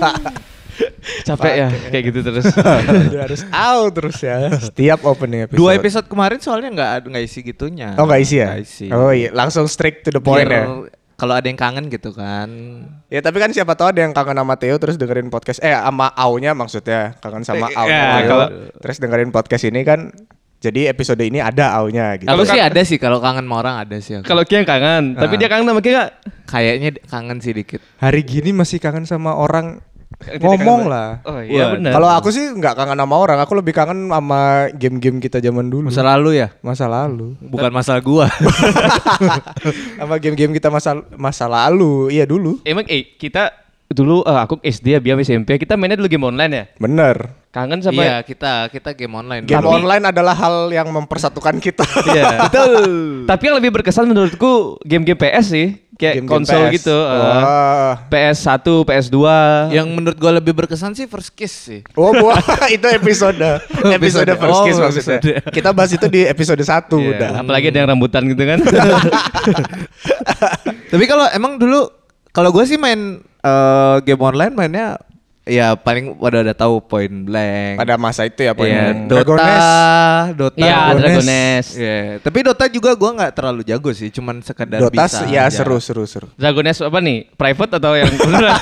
Capek ya kayak gitu terus. Harus out terus ya. Setiap opening episode. Dua episode kemarin soalnya nggak nggak isi gitunya. Oh nggak isi ya? Nggak isi. Oh iya, langsung straight to the point Biar ya. Kalau ada yang kangen gitu kan. Ya tapi kan siapa tahu ada yang kangen sama Theo terus dengerin podcast eh sama Au-nya maksudnya kangen sama Eh, Au ya, Theo, kalau- terus dengerin podcast ini kan jadi episode ini ada Au-nya gitu. Aku sih ada sih kalau kangen sama orang ada sih. Kalau Ki yang kangen, tapi Ah. dia kangen sama Ki nggak? Kayaknya kangen sih dikit. Hari gini masih kangen sama orang ngomong lah. Oh iya Wah, benar. Kalau aku sih nggak kangen sama orang, aku lebih kangen sama game-game kita zaman dulu. Masa lalu ya? Masa lalu. Bukan masalah gua. sama game-game kita masa masa lalu. Iya dulu. emang eh kita dulu eh, aku SD ya biar SMP kita mainnya dulu game online ya. Bener. Kangen sama Iya, kita kita game online. Game Tapi- online adalah hal yang mempersatukan kita. Iya. Betul. Tapi yang lebih berkesan menurutku game-game PS sih, kayak Game-game konsol PS. gitu. Wah. PS1, PS2. Yang menurut gua lebih berkesan sih First Kiss sih. Oh, buah, itu episode. episode first Oh, kiss maksudnya. episode. Kita bahas itu di episode 1 Iya, udah. Apalagi ada yang rambutan gitu kan. Tapi kalau emang dulu kalau gue sih main eh, game online mainnya ya paling pada udah tahu Point Blank. Pada masa itu ya, Pak. Iya, Dota, Dragones. Dota. Iya, Dragones. Dragones. Iya, tapi Dota juga gua nggak terlalu jago sih, cuman sekedar Dota bisa. ya aja. seru seru seru. Dragones apa nih? Private atau yang?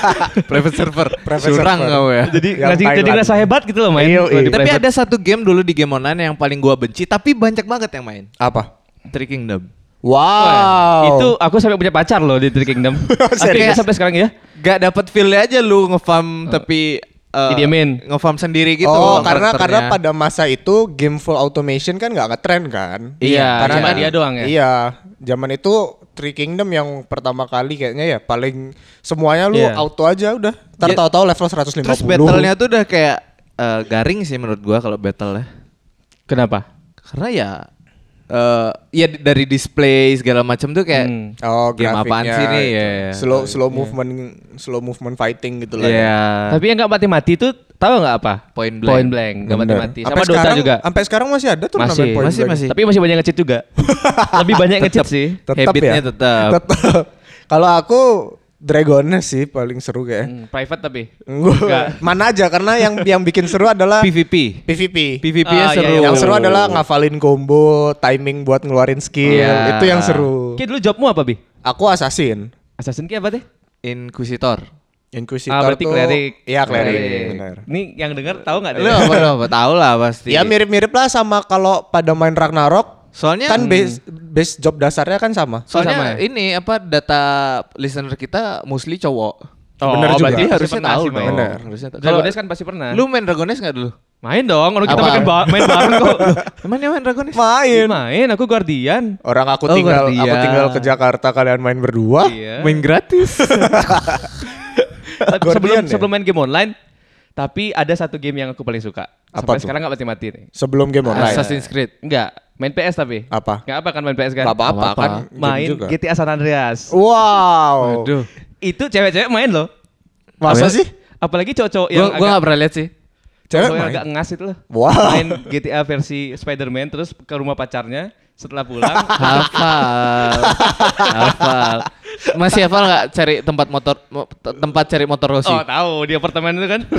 Private server. Private Curang server. kamu ya. jadi Yang ngasih jadi Thailand. ngerasa hebat gitu loh main. Iya. di Tapi private. ada satu game dulu di game online yang paling gua benci, tapi banyak banget yang main. Apa? Three Kingdom. Wow. Wah, Itu aku sampai punya pacar loh di Three Kingdom. Akhirnya Serius? sampai sekarang ya. Gak dapet feel aja lu ngefarm tapi eh, Didiemin. Ngefarm sendiri gitu. oh, karena karena pada masa itu game full automation kan nggak ngetren kan? Iya, karena cuma dia doang ya? Iya, zaman itu Three Kingdom yang pertama kali kayaknya ya paling semuanya lu Iya. auto aja udah. Ntar Ya, tahu-tahu level 150. Terus battle-nya tuh udah kayak eh, garing sih menurut gua kalau battle ya. Kenapa? Karena ya eh ya dari display segala macam tuh kayak Hmm. Oh, Game apaan grafiknya sih nih? Ya, ya. Slow slow movement slow movement fighting gitu lah. ya. Iya. Tapi yang nggak mati-mati itu tahu nggak apa? Point blank. Point blank, nggak mati-mati. Sampai Sama Dota sekarang- juga. Sampai sekarang masih ada tuh Masih, point masih, blank. masih. Tapi masih banyak nge-cheat juga. Lebih banyak nge-cheat sih. Tetap Habitnya ya. tetap. Tetap. Kalau aku Dragones sih paling seru kayak. Hmm, private tapi. Gua mana aja karena yang yang bikin seru adalah PVP. PVP. PVP Ah, iya, seru. iya. Yang seru adalah ngafalin combo, timing buat ngeluarin skill. Iya. Itu yang seru. Ki dulu jobmu apa, Bi? Aku assassin. Assassin Ki apa deh? Inquisitor. Inquisitor Ah, berarti tuh cleric. Iya, cleric. Benar. Ini yang denger tahu nggak deh? Lu apa apa tahu lah pasti. Ya mirip-mirip lah sama kalau pada main Ragnarok Soalnya kan base base job dasarnya kan sama. Soalnya sama ya? ini apa data listener kita mostly cowok. Oh, Bener juga. Berarti harusnya tahu dong. Bener. Harusnya tahu. Dragones Kalau kan pasti pernah. Lu main Dragones nggak dulu? main dong, orang kita Apa? main, ba- main bareng kok. Emang main Dragones? Main. main, aku guardian. Orang aku Oh, tinggal aku Guardian. tinggal ke Jakarta kalian main berdua. Iya. Main gratis. Guardian sebelum ya? sebelum main game online, tapi ada satu game yang aku paling suka. Apa Sampai tuh? sekarang nggak mati-mati nih. Sebelum game online. Assassin's Creed. Enggak, main PS tapi. Apa? Enggak apa kan main PS kan? Gak apa-apa kan game Main juga. GTA San Andreas. Wow. Aduh. Itu cewek-cewek main loh. Masa Apa? sih? Apalagi cowok-cowok yang gua agak nggak pernah lihat sih. Cewek cowok yang main? agak ngas itu loh. Wow. Main GTA versi Spider-Man terus ke rumah pacarnya setelah pulang Hafal. Hafal. Masih hafal nggak cari tempat motor mo- te- tempat cari motor Rossi? Oh tahu di apartemen itu kan.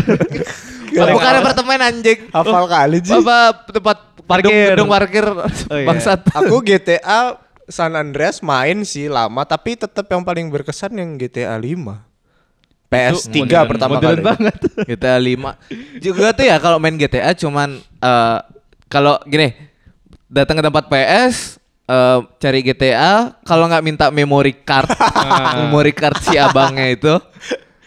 Oh, bukan apartemen anjing. Hafal kali Ji. Apa tempat Parkir. gedung, gedung parkir iya. bangsat. Aku GTA San Andreas main sih lama tapi tetap yang paling berkesan yang GTA 5. PS3 modern- pertama modern kali. banget. GTA 5 juga tuh ya kalau main GTA cuman eh, kalau gini datang ke tempat PS eh, cari GTA kalau nggak minta memory card memory card si abangnya itu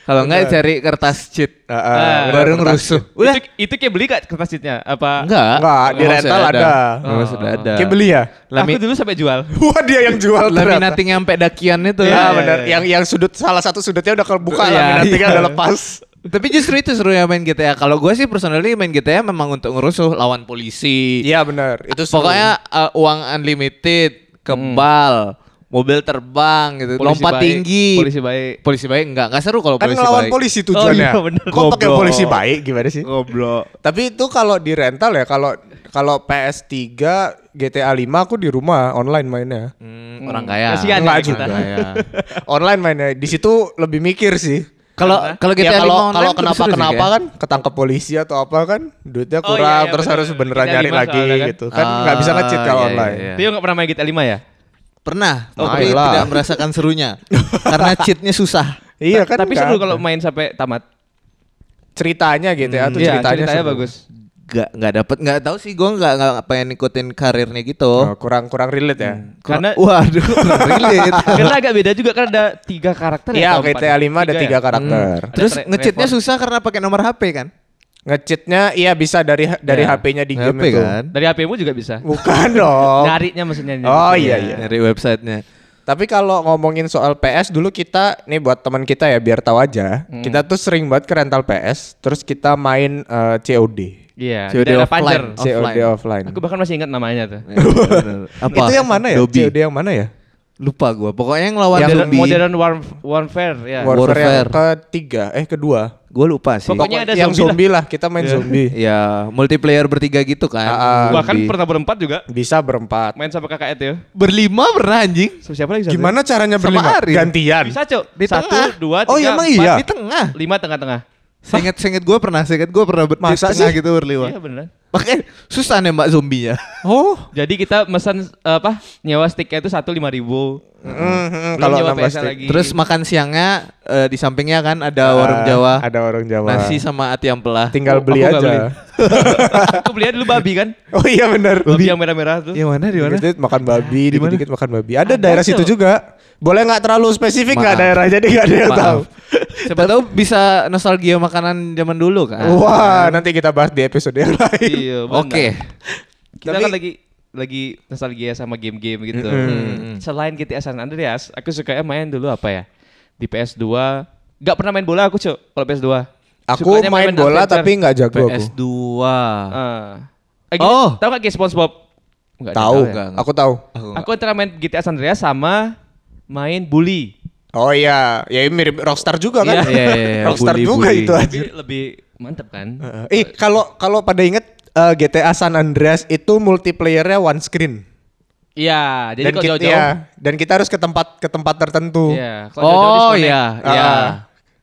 kalau nggak cari kertas cheat Ah, ah, Ah, baru ngerusuh Itu, udah itu kayak beli gak kertas sheetnya? Apa? enggak Enggak, di rental sudah ada. Oh, sudah ada Kayak beli ya? Lami- Aku dulu sampai jual. Wah dia yang jual laminating sampai dakian itu Iya Iya, benar. iya. Yang yang sudut salah satu sudutnya udah kebuka Iya, laminatingnya iya. udah lepas. Tapi justru itu serunya main GTA. Kalau gue sih personally main GTA memang untuk ngerusuh lawan polisi. Iya benar. Itu seru. Pokoknya uh, uang unlimited, kebal, mobil terbang gitu, Polisi lompat baik, tinggi. Polisi baik. Polisi baik enggak, enggak seru kalau kan polisi ngelawan baik. polisi tujuannya. Oh, iya, bener. Kok pakai polisi baik gimana sih? Goblok. Tapi itu kalau di rental ya, kalau kalau PS3 GTA 5 aku di rumah online mainnya. Hmm, orang kaya. Kasihan Enggak ya kita. juga ya. online mainnya. Di situ lebih mikir sih. Kalau kalau Ya GTA 5 kalau online kalau kenapa kenapa kan ketangkep polisi atau apa kan duitnya Oh, kurang iya, iya, terus bener, harus bener. beneran GTA nyari 5 lagi kan. gitu kan nggak bisa nge-cheat Ah, kalau iya, online. iya, iya. Tio nggak pernah main GTA 5 ya? Pernah, Oh, tapi tidak merasakan serunya. Karena cheatnya susah. Iya kan Tapi seru kalau main sampai tamat. ceritanya GTA tuh Iya, ceritanya, ceritanya bagus. Gak nggak dapet nggak tahu sih gue nggak nggak pengen ikutin karirnya gitu. Oh, kurang kurang relate ya. Karena Waduh, relate. karena agak beda juga kan ada tiga karakter Iya, atau empat? GTA 5 ada tiga ya? karakter. Terus tra- ngecheatnya report. susah karena pakai nomor HP kan? Nge-cheatnya iya bisa dari dari Iya. HP-nya di game HP itu. kan? Dari HP-mu juga bisa. Bukan dong. Nyarinya maksudnya. Oh, iya, iya. Dari websitenya. Tapi kalau ngomongin soal PS dulu kita nih buat teman kita ya biar tahu aja. Hmm. Kita tuh sering banget ke rental PS, terus kita main eh, COD. Iya, di COD daerah offline. Panjer. Oh. COD Offline. offline. Aku bahkan masih ingat namanya tuh. Iya. Apa? Itu yang mana ya? Dobby. COD yang mana ya? Lupa gue. Pokoknya yang lawan Yang Modern, zombie. modern Warf- Warfare ya. Warfare, yang Warfare. ketiga, eh kedua. Gue lupa sih. Pokoknya ada yang zombie zombie lah, kita main zombie. Ya multiplayer bertiga gitu kan. Ah, ah. Bahkan Zombie. pernah berempat juga. Bisa berempat. Main sama kakak itu. berlima pernah anjing. So, siapa lagi? satu? Gimana caranya berlima? Gantian. Bisa, Cok. Di Satu, tengah. dua, tiga, Oh, emang empat, iya? Di tengah. lima tengah-tengah. Seinget seinget gue pernah, seinget gue pernah di Masa tengah sih? gitu berlima. Iya beneran. Makanya susah nembak zombinya. Oh. Jadi kita pesan apa nyewa sticknya itu satu lima ribu. Mm, mm, Belum kalau nambah PS stick. lagi. Terus makan siangnya eh, di sampingnya kan ada Ah, warung Jawa, Ada warung Jawa. nasi sama ati ampela. Tinggal Oh, beli aku aja. beli. aku beli dulu babi kan. Oh iya benar. Babi yang merah-merah tuh. Yang mana di mana? Dikit makan babi, Di mana? dikit-dikit makan babi. Ada Ada, daerah situ juga. Boleh nggak terlalu spesifik nggak daerah jadi nggak ada yang Maaf. tahu. Siapa tahu bisa nostalgia makanan zaman dulu kan. Wah, nanti kita bahas di episode yang lain. Iya, benar. Oke. Kita Tapi- kan lagi lagi nostalgia sama game-game gitu. Mm-mm. Selain GTA San Andreas, aku sukanya main dulu apa ya? Di PS2. Gak pernah main bola aku, Cuk, kalau PS2. Aku Sukanya main bola adventure. tapi nggak jago aku. PS2. Ah. Eh, gini, Oh. Tahu gak game SpongeBob? Nggak Tahu, ya? nggak. aku tahu. Aku antara main GTA San Andreas sama main Bully. Oh iya, ya ini mirip Rockstar juga kan? Iya, iya, iya, Rockstar bully, juga bully. itu aja. Tapi lebih mantep kan? Eh, kalau kalau pada inget eh, GTA San Andreas itu multiplayernya one screen. Iya, jadi dan kalau jauh-jauh. ya, dan kita harus ke tempat ke tempat tertentu. Iya, kalau jauh-jauh Oh disconnect. iya, Ah. iya.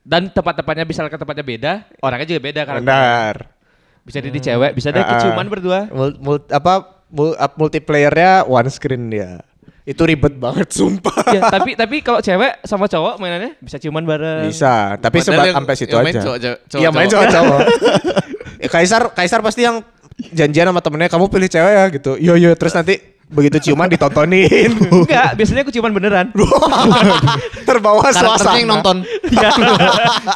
Dan tempat-tempatnya bisa ke tempatnya beda, orangnya juga beda kan. Benar. Bisa jadi cewek, bisa ada Ah, ah. keciuman berdua. Mul- mul- apa mul- multiplayernya one screen dia. Itu ribet banget sumpah. ya, tapi tapi kalau cewek sama cowok mainannya bisa ciuman bareng. Bisa, tapi sebat sampai situ yang main aja. cowok- cowok- Iya main cowok. cowok-cowok. Eh, Kaisar Kaisar pasti yang janjian sama temennya kamu pilih cewek ya gitu. Yo yo terus nanti begitu ciuman ditontonin. Enggak, biasanya aku ciuman beneran. Terbawa suasana. yang nonton.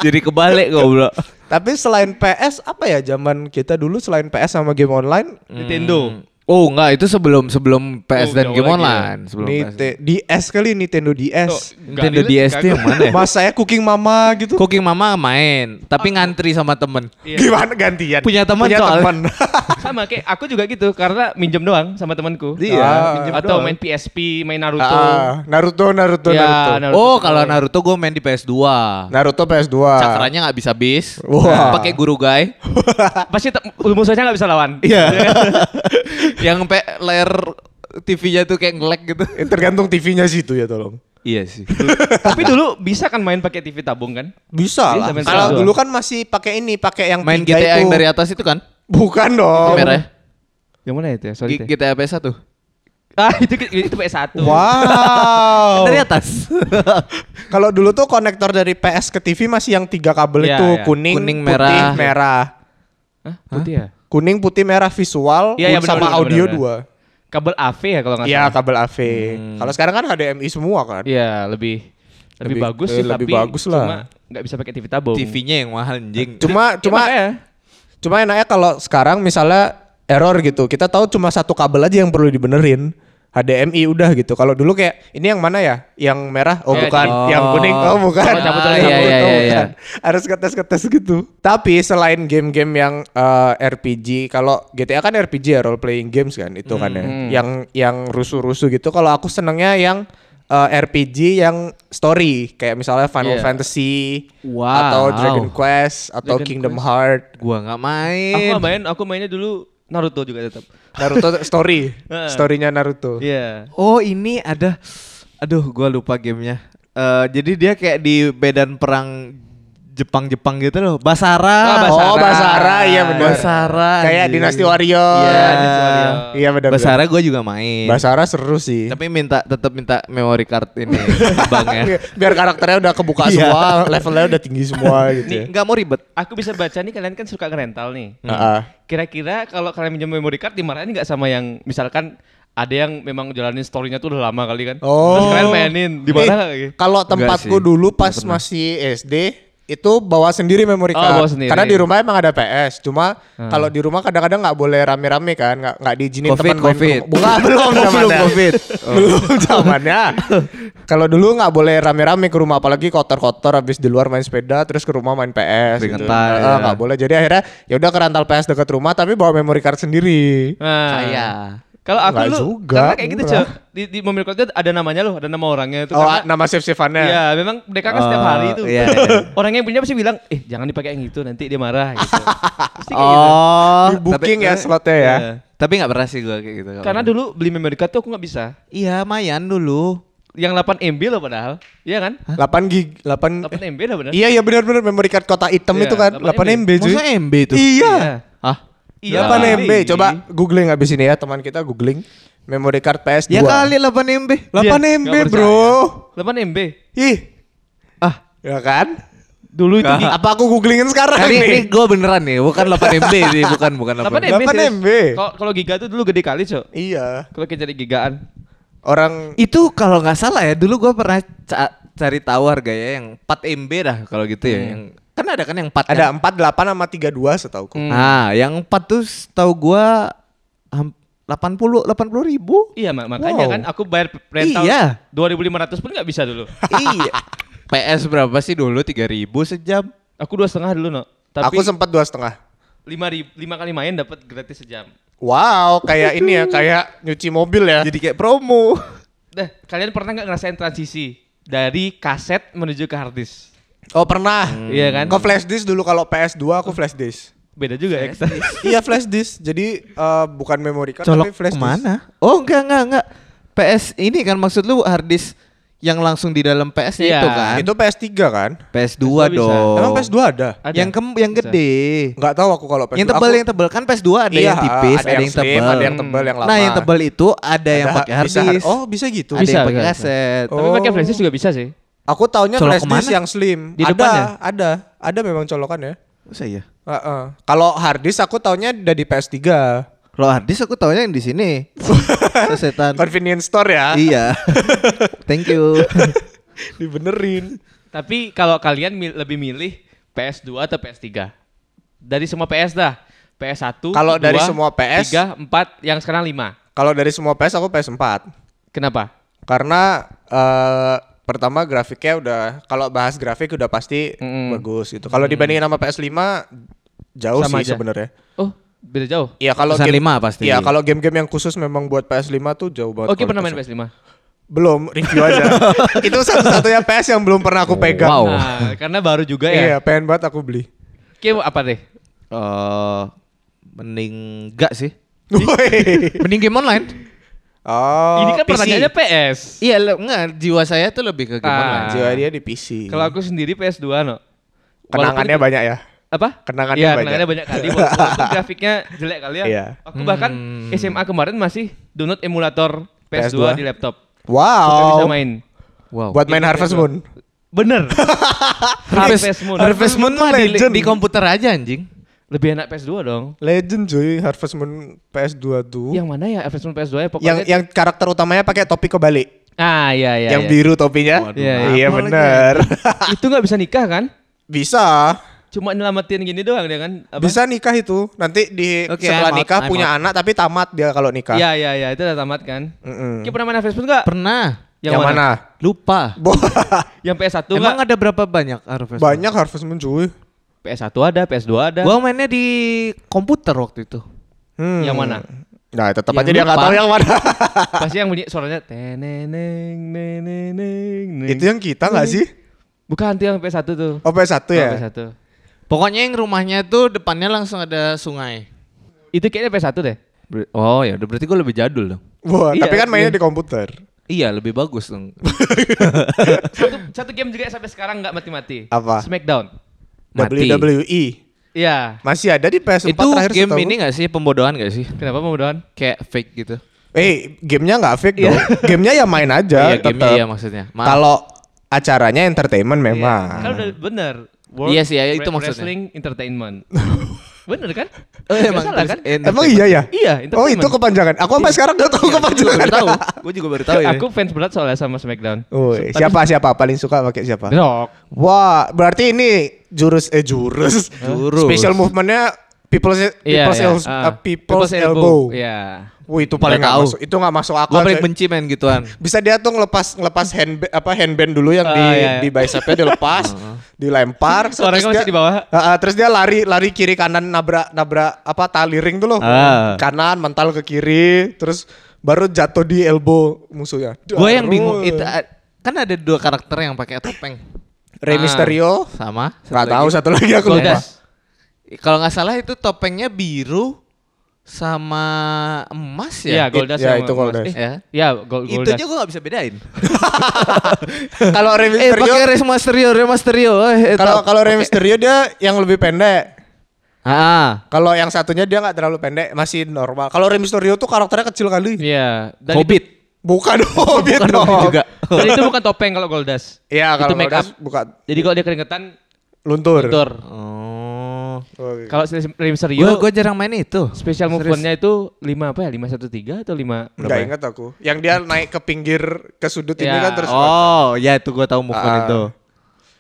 Jadi kebalik goblok. Tapi selain PS apa ya zaman kita dulu selain PS sama game online Nintendo. Oh enggak, itu sebelum sebelum PS Oh, dan game lagi ya. online. Sebelum PS. Nite- DS kali Nintendo Oh, DS. Nintendo nggak, DS itu yang mana ya? Mas saya cooking mama gitu. Cooking Mama main, tapi ngantri sama temen. Iya. Gimana gantian? Punya teman Punya soalnya. teman. Sama kayak aku juga gitu karena minjem doang sama temanku. Iya, Ah, Atau doang. main PSP, main Naruto. Ah, Naruto Naruto Ya, Naruto. Naruto. Oh, kalau Naruto gue main di PS2. Naruto PS2. Cakranya nggak bisa bis. Wah. Pakai guru guy. Pasti musuhnya nggak bisa lawan. Iya. yang pe layar TV-nya tuh kayak ngelek gitu. Eh, Tergantung TV-nya situ ya tolong. Iya sih. Tapi dulu bisa kan main pakai TV tabung kan? Bisa Bisa lah. Kalau PS2. dulu kan masih pakai ini, pakai yang main tiga GTA itu. yang dari atas itu kan? Bukan dong. Merah. ya? Yang mana itu ya? Sorry. G-. GTA PS1. Ah, itu itu PS1. Wow. Dari atas. Kalau dulu tuh konektor dari PS ke TV masih yang tiga kabel Iya, itu iya. kuning, Kuning, putih, merah. merah. Hah? Putih ya? Kuning, putih, merah visual iya, benar, sama benar, audio benar, dua. Kabel AV ya kalau nggak Iya, salah. kabel AV. Kalau sekarang kan HDMI semua kan. Iya, lebih lebih, Lebih- bagus eh, sih lebih tapi bagus lah. cuma nggak bisa pakai TV tabung. TV-nya yang mahal anjing. Cuma Ya, cuma makanya. cuma enaknya kalau sekarang misalnya error gitu, kita tahu cuma satu kabel aja yang perlu dibenerin. HDMI udah gitu. Kalau dulu kayak ini yang mana ya? Yang merah? Oh Ya, bukan. di- Yang kuning? Oh bukan. Cabut, cabut, cabut, Iya, oh, iya, bukan. Harus ketes-ketes gitu. Tapi selain game-game yang eh, RPG, kalau GTA kan RPG ya role playing games kan itu kan ya. Hmm. Yang yang rusuh-rusuh gitu. Kalau aku senengnya yang eh, RPG yang story kayak misalnya Final Iya. Fantasy Wow. atau Dragon Quest atau Dragon Kingdom Quest. Heart. Gua nggak Aku main. nggak main, aku mainnya dulu Naruto juga tetap. Naruto story, storynya Naruto. Iya. Oh ini ada, aduh gua lupa gamenya. Eh jadi dia kayak di medan perang Jepang-Jepang gitu loh. Basara. Ah, Basara. Oh, Basara, iya benar. Basara. Kayak. Dinasti Warrior. Iya, Dinasti Warrior. Iya benar. Basara gue juga main. Basara seru sih. Tapi minta tetap minta memory card ini abangnya. Biar karakternya udah kebuka Iya. semua, levelnya udah tinggi semua gitu. Nih, ya. Enggak mau ribet. Aku bisa baca nih kalian kan suka ngerental nih. Heeh. Kira-kira kalau kalian minjem memory card dimarahin nggak sama yang misalkan ada yang memang jalanin story-nya tuh udah lama kali kan. Oh. Terus kalian mainin di mana Eh, nggak gitu? Kalau tempatku dulu pas masih SD itu bawa sendiri memory Oh, card. bawa sendiri. Karena di rumah emang ada PS. Cuma Hmm. kalau di rumah kadang-kadang nggak boleh rame-rame kan, nggak nggak diizinin teman main Covid. Bukan belum Oh, belum. Covid. belum zamannya. kalau dulu nggak boleh rame-rame ke rumah apalagi kotor-kotor habis di luar main sepeda terus ke rumah main PS gitu. Keringetan, Nah, ya. nggak boleh. Jadi akhirnya ya udah ke rental PS dekat rumah tapi bawa memory card sendiri. Nah, Kayak. Kalau aku Nggak dulu juga, karena kayak gitu. Cok. Di, di memory card ada namanya loh, ada nama orangnya itu Oh, karena nama save-saveannya. Iya, memang mereka kan setiap Oh, hari itu. iya, iya. Orang yang punya pasti bilang, "Eh, jangan dipakai yang itu, nanti dia marah." gitu. Pasti kayak gitu. Oh, Di booking ya slotnya ya. Iya. Tapi nggak pernah sih gue kayak gitu. Karena dulu beli memory card tuh aku nggak bisa. Iya, mayan dulu. Yang 8 MB loh padahal. Iya kan? 8 gig, 8 8 MB lah benar. Iya iya benar-benar memory card kotak hitam Iya, itu kan 8 8 MB cuy. Masa MB itu? Iya. Hah? Iya. 8 MB. Coba googling habis ini ya teman kita googling memory card PS2. Ya kali 8 MB. 8 Iya, MB, Bro. 8 MB. Ih, Ah, ya kan? Dulu itu di Apa aku googlingin sekarang Nah, ini, ini nih? gue beneran nih, bukan 8 MB nih, bukan bukan 8 8 MB. 8 serius. MB. Kalau kalau giga tuh dulu gede kali, Cok. Iya. Kalau kita jadi gigaan. Orang Itu kalau nggak salah ya, dulu gue pernah ca- cari tahu harganya yang 4 MB dah kalau gitu ya. Yang kan ada kan yang 4 ada kan? 4 8 sama 32 setauku. Hmm. Nah, yang 4 tuh tahu gua ham- 80 80 ribu. Iya, mak makanya Wow. kan aku bayar rental Iya. 2500 pun nggak bisa dulu. iya. PS berapa sih dulu 3000 sejam? Aku dua setengah dulu, no. Tapi Aku sempat dua setengah. lima ribu, lima kali main dapat gratis sejam. Wow, kayak ini ya, kayak nyuci mobil ya. Jadi kayak promo. Dah, kalian pernah nggak ngerasain transisi dari kaset menuju ke hard disk? Oh pernah. Iya kan? Kok flash disk dulu kalau PS2 aku flash disk. Beda juga ya. iya flash disk. Jadi eh, bukan memory card Colok tapi flash disk. ke mana? Oh enggak enggak enggak. PS ini kan maksud lu hard disk yang langsung di dalam PS Iya. itu kan? Itu PS3 kan? PS2 PS2 bisa. dong. Emang PS2 ada? Ada. Yang kem yang Bisa. gede. Enggak tahu aku kalau PS2. Yang tebal Aku- yang tebal kan PS2 ada Iya, yang tipis, ada ada, yang yang tebal. ada yang tebal, yang Nah, lama. yang tebal itu ada, yang ada- pakai hard disk. Oh, bisa gitu. ada Bisa, yang pakai kaset. Tapi Oh. pakai flash disk juga bisa sih. Aku taunya Colok flash disk yang slim. Di ada, depannya? ada, ada memang colokan ya. Masa iya? Heeh. Kalau hard disk aku taunya udah di PS3. Kalau hard disk aku taunya yang di sini. Sesetan. Convenience store ya. iya. Thank you. Dibenerin. Tapi kalau kalian mil- lebih milih PS2 atau PS3? Dari semua PS dah. PS1, Kalau dari 2, semua PS 3, 4, yang sekarang 5. Kalau dari semua PS aku PS4. Kenapa? Karena eh pertama grafiknya udah kalau bahas grafik udah pasti Mm-mm. bagus gitu. Kalau dibandingin sama PS5 jauh Sama sih sebenarnya. Oh, beda jauh. Iya kalau game lima pasti. Iya kalau game-game yang khusus memang buat PS5 tuh jauh banget. Oke, pernah main kualitasnya. PS5? Belum, review aja. Itu satu-satunya PS yang belum pernah aku pegang. Wow. Nah, karena baru juga Iya, ya. pengen banget aku beli. Oke, apa deh? Eh mending enggak sih. Mending game online. Oh, Ini kan PC. pertanyaannya PS. Iya, le- enggak, jiwa saya tuh lebih ke game Ah. online. Jiwa dia di PC. Kalau aku sendiri PS2 no. kenangannya Walaupun- banyak ya. apa? Kenangannya Iya, banyak. kenangannya banyak kali. Walaupun grafiknya jelek kali ya. Iya. Aku bahkan Hmm. SMA kemarin masih download emulator PS2, PS2. di laptop. Supaya bisa Wow. main. Wow. Buat main Itu Harvest PS2. Moon. Bener. Harvest, Moon. Harvest Moon mah di, di komputer aja anjing. Lebih enak PS2 dong. Legend cuy, Harvest Moon PS2 tuh. Yang mana ya Harvest Moon PS2 ya pokoknya. yang yang karakter utamanya pakai topi kebalik. ah iya iya. yang iya. biru topinya. Waduh, Iya, iya lagi bener. itu nggak bisa nikah kan? Bisa. Cuma nyelamatin gini doang dia kan. Apa? Bisa nikah itu. Nanti di Oke, setelah I'm out, nikah I'm punya out. anak tapi tamat dia kalau nikah. Iya iya iya itu udah tamat kan. Mm-mm. Kita pernah main Harvest Moon nggak? Pernah. Yang, mana? Lupa. Bo- Yang PS1 Emang nggak? ada berapa banyak Harvest Moon? Banyak Harvest Moon cuy. PS1 ada, PS2 ada. Gua mainnya di komputer waktu itu. Hmm. Yang mana? Nah, tetap Yang aja dia nggak lupa. tahu yang mana. Pasti yang bunyi suaranya teneneng neneneng. neng. itu yang kita nggak sih? Bukan tuh yang PS1 tuh. Oh PS1 ya? Oh, PS1. Pokoknya yang rumahnya tuh depannya langsung ada sungai. Itu kayaknya PS1 deh. Ber- Oh ya, udah berarti gue lebih jadul dong. Wah, Iya, tapi kan mainnya iya. di komputer. Iya, lebih bagus dong. Satu, satu game juga sampai sekarang nggak mati-mati. Apa? Smackdown. Mati. WWE. Iya. Masih ada di PS4 Itu terakhir game ini gak sih pembodohan gak sih? Kenapa mau doan? Kayak fake gitu. Eh, gamenya nggak fake dong. gamenya ya main aja. iya, game tetep. iya maksudnya. Kalau acaranya entertainment memang. Kan udah bener. Iya sih, ya, itu maksudnya. Wrestling Entertainment. bener kan? Oh, Nggak emang salah kan? entertainment. Emang iya ya? Iya, Oh itu kepanjangan. Aku sampai sekarang gak tahu Gue juga kepanjangan. baru tahu. Gue juga baru tahu ya. Aku fans berat soalnya sama SmackDown. Woi, siapa siapa paling suka pakai siapa? Rock. Wah, berarti ini jurus eh jurus. Jurus. Special movementnya people's people's, iya. elbow- Ah, uh, people's elbow. Iya. Wih, itu paling Nggak tahu. masuk. Itu nggak masuk akal. Gue paling coy. benci main gituan. Bisa dia tuh ngelepas ngelepas hand apa handband dulu yang di Ah, iya, iya. di bicepnya dilepas, dilempar, Orangnya masih dia- di bawah. Ah, ah, terus dia lari lari kiri kanan nabrak nabrak apa tali ring tuh loh. Ah. Kanan mental ke kiri, terus baru jatuh di elbow musuhnya. Gue yang bingung itu kan ada dua karakter yang pakai topeng. Rey Ah, Mysterio sama. nggak tahu satu lagi aku lupa. Goldust. Kalau nggak salah itu topengnya biru sama emas Iya, ya. Goldust ya, sama itu emas. Goldust. Eh, Ya. Iya, Gold Itu Goldust. aja gue nggak bisa bedain. Kalau Rey eh pakai Rey Mysterio, Rey Mysterio. Eh, kalau kalau Mysterio dia yang lebih pendek. Ah, Kalau yang satunya dia nggak terlalu pendek, masih normal. Kalau Rey Mysterio tuh karakternya kecil kali. Iya. Dan Hobbit. Bukan Hobbit Bukan dong. Hobbit juga. Itu, dan itu bukan topeng kalau Goldust. Iya, Itu kalau make Goldust up. bukan Jadi kalau dia keringetan luntur. luntur. Oh. Oke. Kalau Rey Mysterio Gue jarang main itu. special movementnya itu 5 apa ya? 513 atau 5 berapa? Nggak ya? ingat aku. Yang dia naik ke pinggir ke sudut ini Ya. kan terus Oh, ya itu gue tahu movement Ah. itu.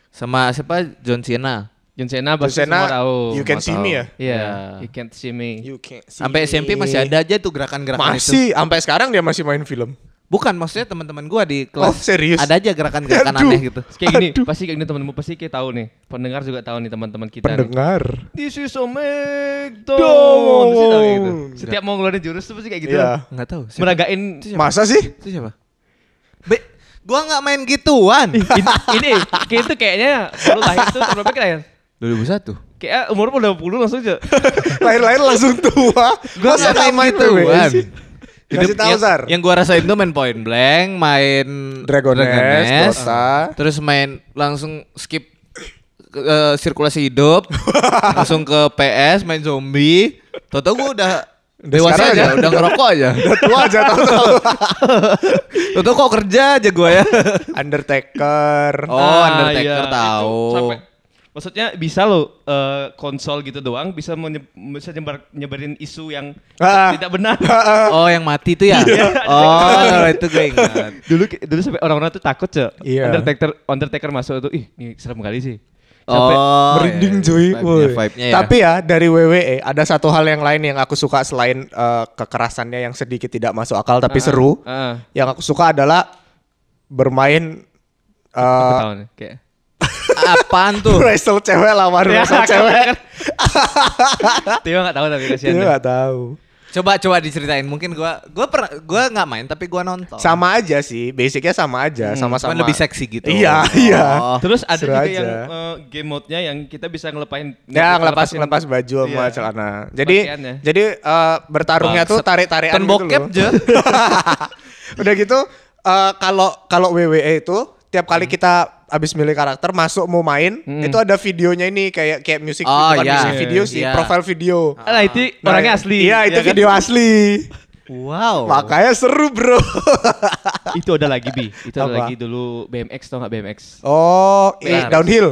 Sama siapa? John Cena. John Cena John pasti Cena, semua tahu. you can see me ya. Iya, Ya. you can't see me. You can't see Sampai SMP masih ada aja tuh gerakan-gerakan itu. Masih, sampai sekarang dia masih main film. Bukan, maksudnya teman-teman gua di kelas. Oh, serius? Ada aja gerakan-gerakan aneh gitu. Kayak gini, Aduh. pasti kayak gini teman-teman pasti kayak tahu nih. Pendengar juga tahu nih teman-teman kita. nih. Pendengar. This is a. Pasti tahu kayak gitu. Setiap mau ngeluarin jurus tuh pasti kayak gitu. Iya. Enggak tahu. Siapa? Meragain Masa sih? Itu siapa? Be, gua nggak main gituan. ini, ini kayak itu kayaknya baru lahir tuh tahun berapa ya? 2001. Kayak umur udah 20 langsung aja. Lahir-lahir langsung tua. Gua Masa nggak main sama itu, gituan. Kasih tahu, yang, Sar. yang gua rasain tuh main Point Blank, main Dragon Nest, Dota. terus main langsung skip eh, sirkulasi hidup, langsung ke PS main zombie. Toto gua udah dewasa aja, aja. udah ngerokok aja. Udah tua aja tahu-tahu. Toto kok kerja aja gua ya. Undertaker. Oh, Ah, Undertaker iya. tahu. Itu sampai- maksudnya bisa loh eh, konsol gitu doang bisa menye- bisa nyebar nyebarin isu yang Ah. tidak benar. Oh, yang mati itu ya? oh, itu gue ingat. dulu dulu sampai orang-orang tuh takut ya. Iya. Undertaker Undertaker masuk tuh ih ini serem kali sih. Sampai Oh, merinding iya. cuy. Vibe-nya, Woi. vibe-nya ya. Tapi ya dari WWE ada satu hal yang lain yang aku suka selain eh, kekerasannya yang sedikit tidak masuk akal tapi seru. ah, Yang aku suka adalah bermain kayak apaan tuh? wrestle cewek lawan Ya, wrestle cewek. Tiba nggak tahu tapi kasihan. Dia. nggak tahu. Coba coba diceritain. Mungkin gua gua pernah gua nggak main tapi gua nonton. Sama aja sih, basicnya sama aja, sama-sama. Cuman lebih seksi gitu. Iya, iya. Oh. Terus ada Seru juga aja. yang eh, game mode-nya yang kita bisa ngelepain Ya ngelepas ngelepasin- ngelepas baju sama Iya. celana. Jadi Pakaiannya. jadi eh, bertarungnya tuh Bangsat. tarik-tarikan Kan gitu bokep loh. aja. Udah gitu eh, kalau kalau WWE itu tiap Hmm. kali kita abis milih karakter masuk mau main Hmm. itu ada videonya ini kayak kayak musik Oh, bukan iya. music video sih, Iya. profile video. Ah, itu Nah, orangnya asli. Iya, itu ya kan? video asli. wow. Makanya seru, Bro. itu ada lagi bi. Itu ada Apa? lagi dulu BMX tau nggak BMX? oh, Benar. downhill.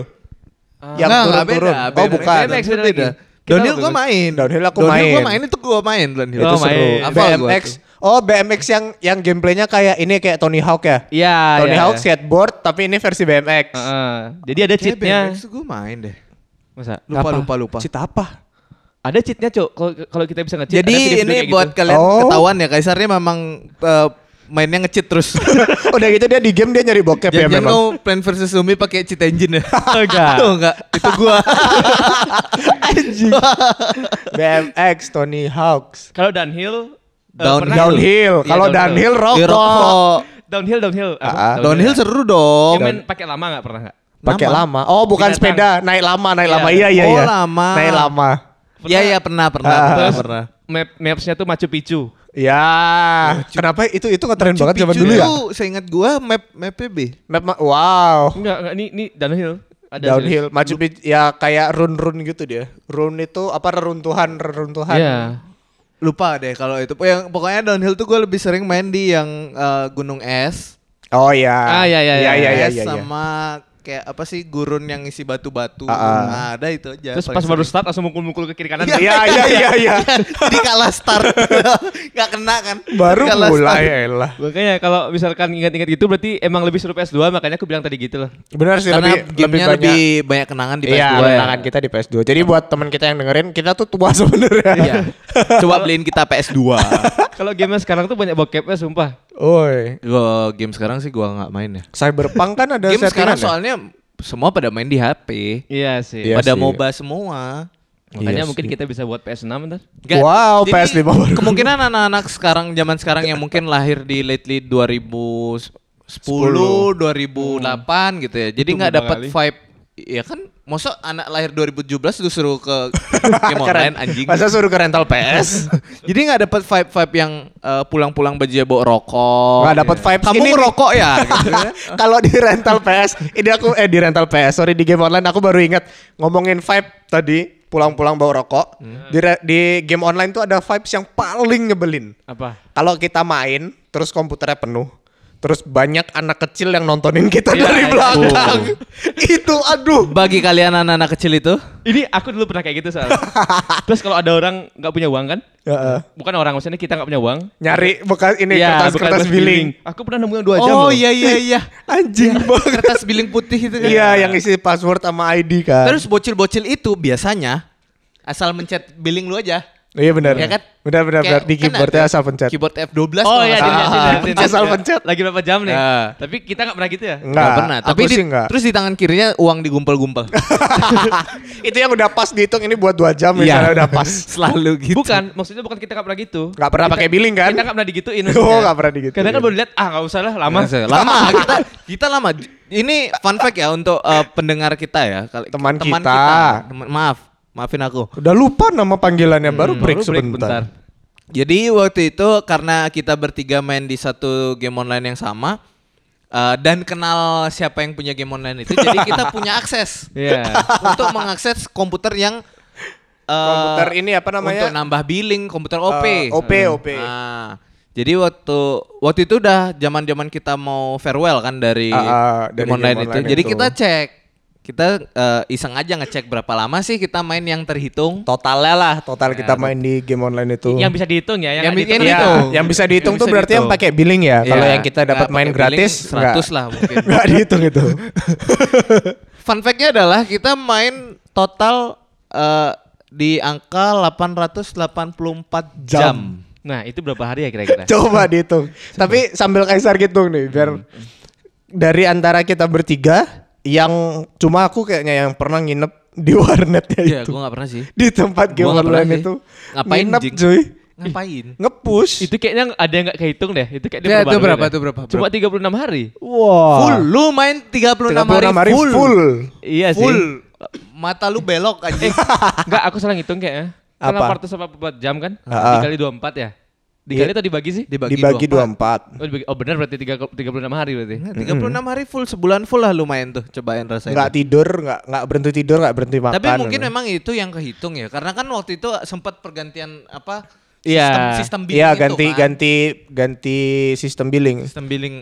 Ah. Yang turun-turun. beda, Oh, bukan. BMX beda Downhill gua dulu. main. Downhill aku Downhill main. gua main itu gua main downhill. Itu Oh, seru. main. Gua BMX. tuh. Oh, BMX yang yang gameplaynya kayak ini kayak Tony Hawk ya? Iya. Tony iya, Hawk iya. skateboard tapi ini versi BMX. Heeh. Jadi ada Kayak cheatnya. BMX gua main deh. Masa? Lupa Apa? lupa lupa. Cheat apa? Ada cheatnya cok. Kalau kalau kita bisa nge-cheat. ada Jadi ini buat gitu. kalian Oh. ketahuan ya Kaisarnya memang eh, mainnya nge-cheat terus. Udah gitu dia di game dia nyari bokep ya Jangan memang. mau Plan versus Zombie pakai cheat engine ya. Enggak. Tuh enggak, itu gua. BMX Tony Hawks. Kalau downhill. Eh, Downhill. pernah- Downhill. Iya, Kalau downhill. downhill rokok. rokok. Downhill downhill. Apa? Ah, ah. Downhill seru dong. Yang main pakai lama nggak pernah nggak? Pakai Lama. lama. Oh, bukan Binatang. sepeda, naik lama, naik Iya. lama. Iya, iya, Oh, iya. lama. Naik lama. Iya iya pernah pernah Ah. pernah, Terus pernah. map mapsnya tuh Machu Picchu. Ya, kenapa itu itu ngetren banget zaman Picchu dulu ya? tuh, Seingat gua map map B. Map ma- wow. Enggak enggak ini ini downhill. Ada downhill maju pi- ya kayak run run gitu dia run itu apa reruntuhan reruntuhan Iya. Lupa deh kalau itu. Yang pokoknya downhill tuh gue lebih sering main di yang eh, gunung es. oh ya Ah, iya, iya, iya iya. iya iya es iya, iya. sama kayak apa sih gurun yang isi batu-batu. Ah, ah. Nah, ada itu aja. Terus pas baru start langsung mukul-mukul ke kiri kanan. iya iya iya iya Jadi kalah start. Gak kena kan. baru Kalah mulai start. ya lah Makanya kalau misalkan ingat-ingat gitu berarti emang lebih seru PS2 makanya aku bilang tadi gitu loh. benar sih Karena lebih lebih banyak lebih banyak kenangan di PS2 Iya, ya. kenangan kita di PS2. Jadi buat teman kita yang dengerin, kita tuh tua sebenarnya. Iya. Coba beliin kita PS2. kalau game sekarang tuh banyak bokepnya sumpah. Oi. Gua game sekarang sih gua nggak main ya. Cyberpunk kan ada game sekarang ya? soalnya semua pada main di HP. Iya sih. Iya pada sih. MOBA semua. Makanya Iya mungkin sih. kita bisa buat PS6 ntar. Nggak, Wow, jadi PS5 baru. Kemungkinan anak-anak sekarang zaman sekarang yang mungkin lahir di lately 2010, 2008 gitu ya. Jadi nggak dapat vibe Ya kan, masa anak lahir 2017 disuruh ke game online anjing. Masa suruh ke rental PS? Jadi nggak dapat vibe-vibe yang eh, pulang-pulang baju bawa rokok. Nggak dapat vibes Kamu ini ngerokok ya? gitu ya. Kalau di rental PS, ini aku eh di rental PS, sorry di game online aku baru ingat ngomongin vibe tadi pulang-pulang bawa rokok. Di re- di game online tuh ada vibes yang paling nyebelin. Apa? Kalau kita main terus komputernya penuh. Terus banyak anak kecil yang nontonin kita Iya, dari itu. belakang. itu aduh. Bagi kalian anak-anak kecil itu, Ini aku dulu pernah kayak gitu soalnya. Terus kalau ada orang nggak punya uang kan? Heeh. Bukan orang maksudnya kita nggak punya uang. Nyari bekas ini Iya, kertas-kertas bukan billing. Aku pernah nemuin dua jam Oh loh. iya iya iya. Anjing banget. Kertas billing putih itu kan. Iya, yang isi password sama ID kan. Terus bocil-bocil itu biasanya asal mencet billing lu aja. Iya benar. Ya kan? Benar benar benar Kayak- di kan keyboardnya ada asal pencet. Keyboard F12 Oh kalau iya, dilihat, dilihat. asal pencet. Lagi berapa jam nih? Ah. Tapi kita nggak pernah gitu ya. Enggak, Nggak pernah. Tapi di, sih enggak. terus di tangan kirinya uang digumpel-gumpel. itu yang udah pas dihitung ini buat dua jam Iya. misalnya udah pas. Selalu gitu. Bukan, maksudnya bukan kita nggak pernah gitu. Nggak pernah Kita- pakai billing kan? Kita nggak pernah digituin. Oh, nggak pernah digituin. Kadang kan baru lihat, ah nggak usah lah, lama. lama kita kita lama. Ini fun fact ya untuk eh, pendengar kita ya. Teman kita. Teman- maaf, maafin aku. Udah lupa nama panggilannya baru break Baru break sebentar. Jadi waktu itu karena kita bertiga main di satu game online yang sama eh, dan kenal siapa yang punya game online itu, jadi kita punya akses Iya. untuk mengakses komputer yang eh, Komputer ini apa namanya? Untuk nambah billing komputer OP. Eh, OP, OP. Nah, jadi waktu waktu itu udah zaman-zaman kita mau farewell kan dari, Ah, ah, dari game online game itu. online Jadi itu. kita cek kita eh, iseng aja ngecek berapa lama sih kita main yang terhitung. Totalnya lah, total kita main di game online itu. Yang bisa dihitung ya, Yang yang, nggak dihitung. Dihitung. yang bisa dihitung Yang tuh bisa berarti yang pakai billing ya. Kalau Iya. yang kita dapat Nggak main gratis billing, 100 lah mungkin. Enggak dihitung itu. Fun fact-nya adalah kita main total eh, di angka 884 jam. Jam. Nah, itu berapa hari ya kira-kira? Coba dihitung. Tapi sambil Kaisar hitung nih biar dari antara kita bertiga yang cuma aku kayaknya yang pernah nginep di warnetnya Iya, itu. gua gak pernah sih. Di tempat game Gua online sih. itu. Ngapain, Nginep Jing? cuy. Ngapain? Ngepush. itu kayaknya ada yang nggak kehitung deh. Itu kayak Ya, itu berapa, itu berapa, Cuma 36 hari. Wah. Full, lu main 36, 36 hari, full. full. Iya sih. Full. Mata lu belok anjing. Enggak, aku salah ngitung kayaknya. Kan Apa? 884 jam kan? Ah, ah. Dikali 24 ya? Dikali Iya. atau dibagi sih? Dibagi 24. Oh, dibagi. oh benar berarti 3, 36 hari berarti. Nah, 36 hari full sebulan full lah lu main tuh. Cobain rasain. Nggak tidur, nggak nggak berhenti tidur, nggak berhenti makan. Tapi mungkin memang itu yang kehitung ya. Karena kan waktu itu sempat pergantian apa? Iya. Sistem, sistem billing Iya itu ganti kan. ganti ganti sistem billing. Sistem billing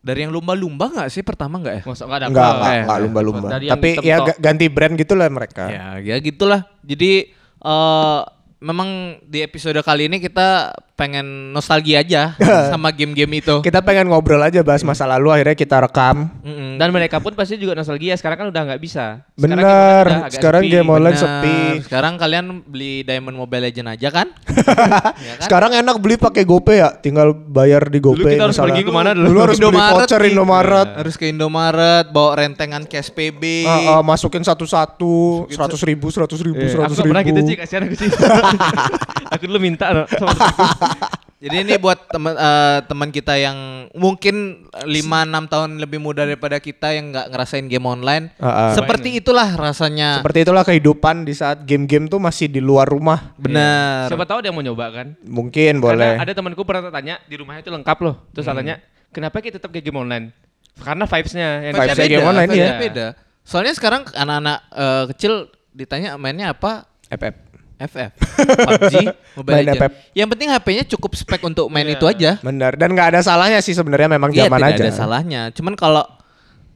dari yang lumba-lumba nggak sih pertama nggak ya? Masa enggak ada Enggak, apa? enggak, eh, enggak lumba-lumba. Tapi ya ganti brand gitulah mereka. Ya, ya gitulah. Jadi eh memang di episode kali ini kita pengen nostalgia aja sama game-game itu. Kita pengen ngobrol aja bahas masa lalu akhirnya kita rekam. Mm-mm. Dan mereka pun pasti juga nostalgia. Sekarang kan udah nggak bisa. Sekarang Bener. Sekarang sepi. game online sepi. Sekarang kalian beli Diamond Mobile Legend aja kan? ya kan? Sekarang enak beli pakai GoPay ya, tinggal bayar di GoPay. kita harus misalnya. pergi ke mana dulu? Dulu harus beli Indomaret voucher nih. Indomaret. Harus ke Indomaret, bawa rentengan cash PB. Ah, ah, masukin satu-satu, seratus ribu, seratus ribu, Iya, seratus aku nggak pernah ribu. gitu sih, kasihan aku sih. aku dulu minta no, sama temanku. Jadi ini buat teman eh, teman kita yang mungkin 5-6 tahun lebih muda daripada kita yang nggak ngerasain game online. Ah, ah. Seperti itulah rasanya. Seperti itulah kehidupan di saat game-game tuh masih di luar rumah. Benar. Siapa tahu dia mau nyoba kan? Mungkin Karena boleh. ada temanku pernah tanya di rumahnya itu lengkap loh. Terus Hmm. tanya, kenapa kita tetap kayak game online? Karena vibes-nya yang dicari game beda. online, vibes-nya iya. beda. Soalnya sekarang anak-anak eh, kecil ditanya mainnya apa? FF. FF, PUBG, Mobile Main Legends. FF. Yang penting HP-nya cukup spek untuk main Iya. itu aja. Benar. Dan nggak ada salahnya sih sebenarnya memang Iya, zaman tidak aja. ada salahnya. Cuman kalau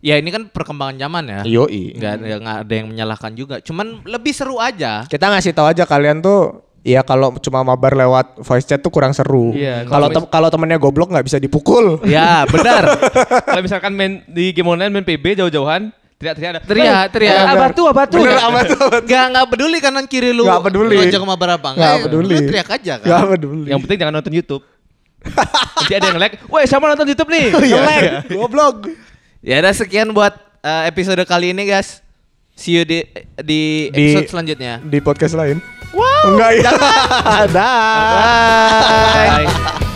ya ini kan perkembangan zaman ya. Yoi. Nggak ada nggak ada yang menyalahkan juga. Cuman lebih seru aja. Kita ngasih tahu aja kalian tuh Ya kalau cuma mabar lewat voice chat tuh kurang seru. Iya, Kalau kalau tem- kalau temennya goblok nggak bisa dipukul. Ya, benar. Kalau misalkan main di game online main PB jauh-jauhan, teriak-teriak ada. Teriak, "Eh, teriak. eh, Abatu, abatu. Bener apa tuh? Gak nggak peduli kanan kiri lu. Nggak peduli. Ngajak sama berapa? Nggak peduli. Lu teriak aja kan. Gak peduli. Yang penting jangan nonton YouTube. Nanti ada yang like, woi siapa nonton YouTube nih? Iya. Nge-lag." Goblok. Ya udah sekian buat eh, episode kali ini guys. See you di di Di- episode selanjutnya. Di podcast lain. Wow. Enggak ya. Dah. Bye.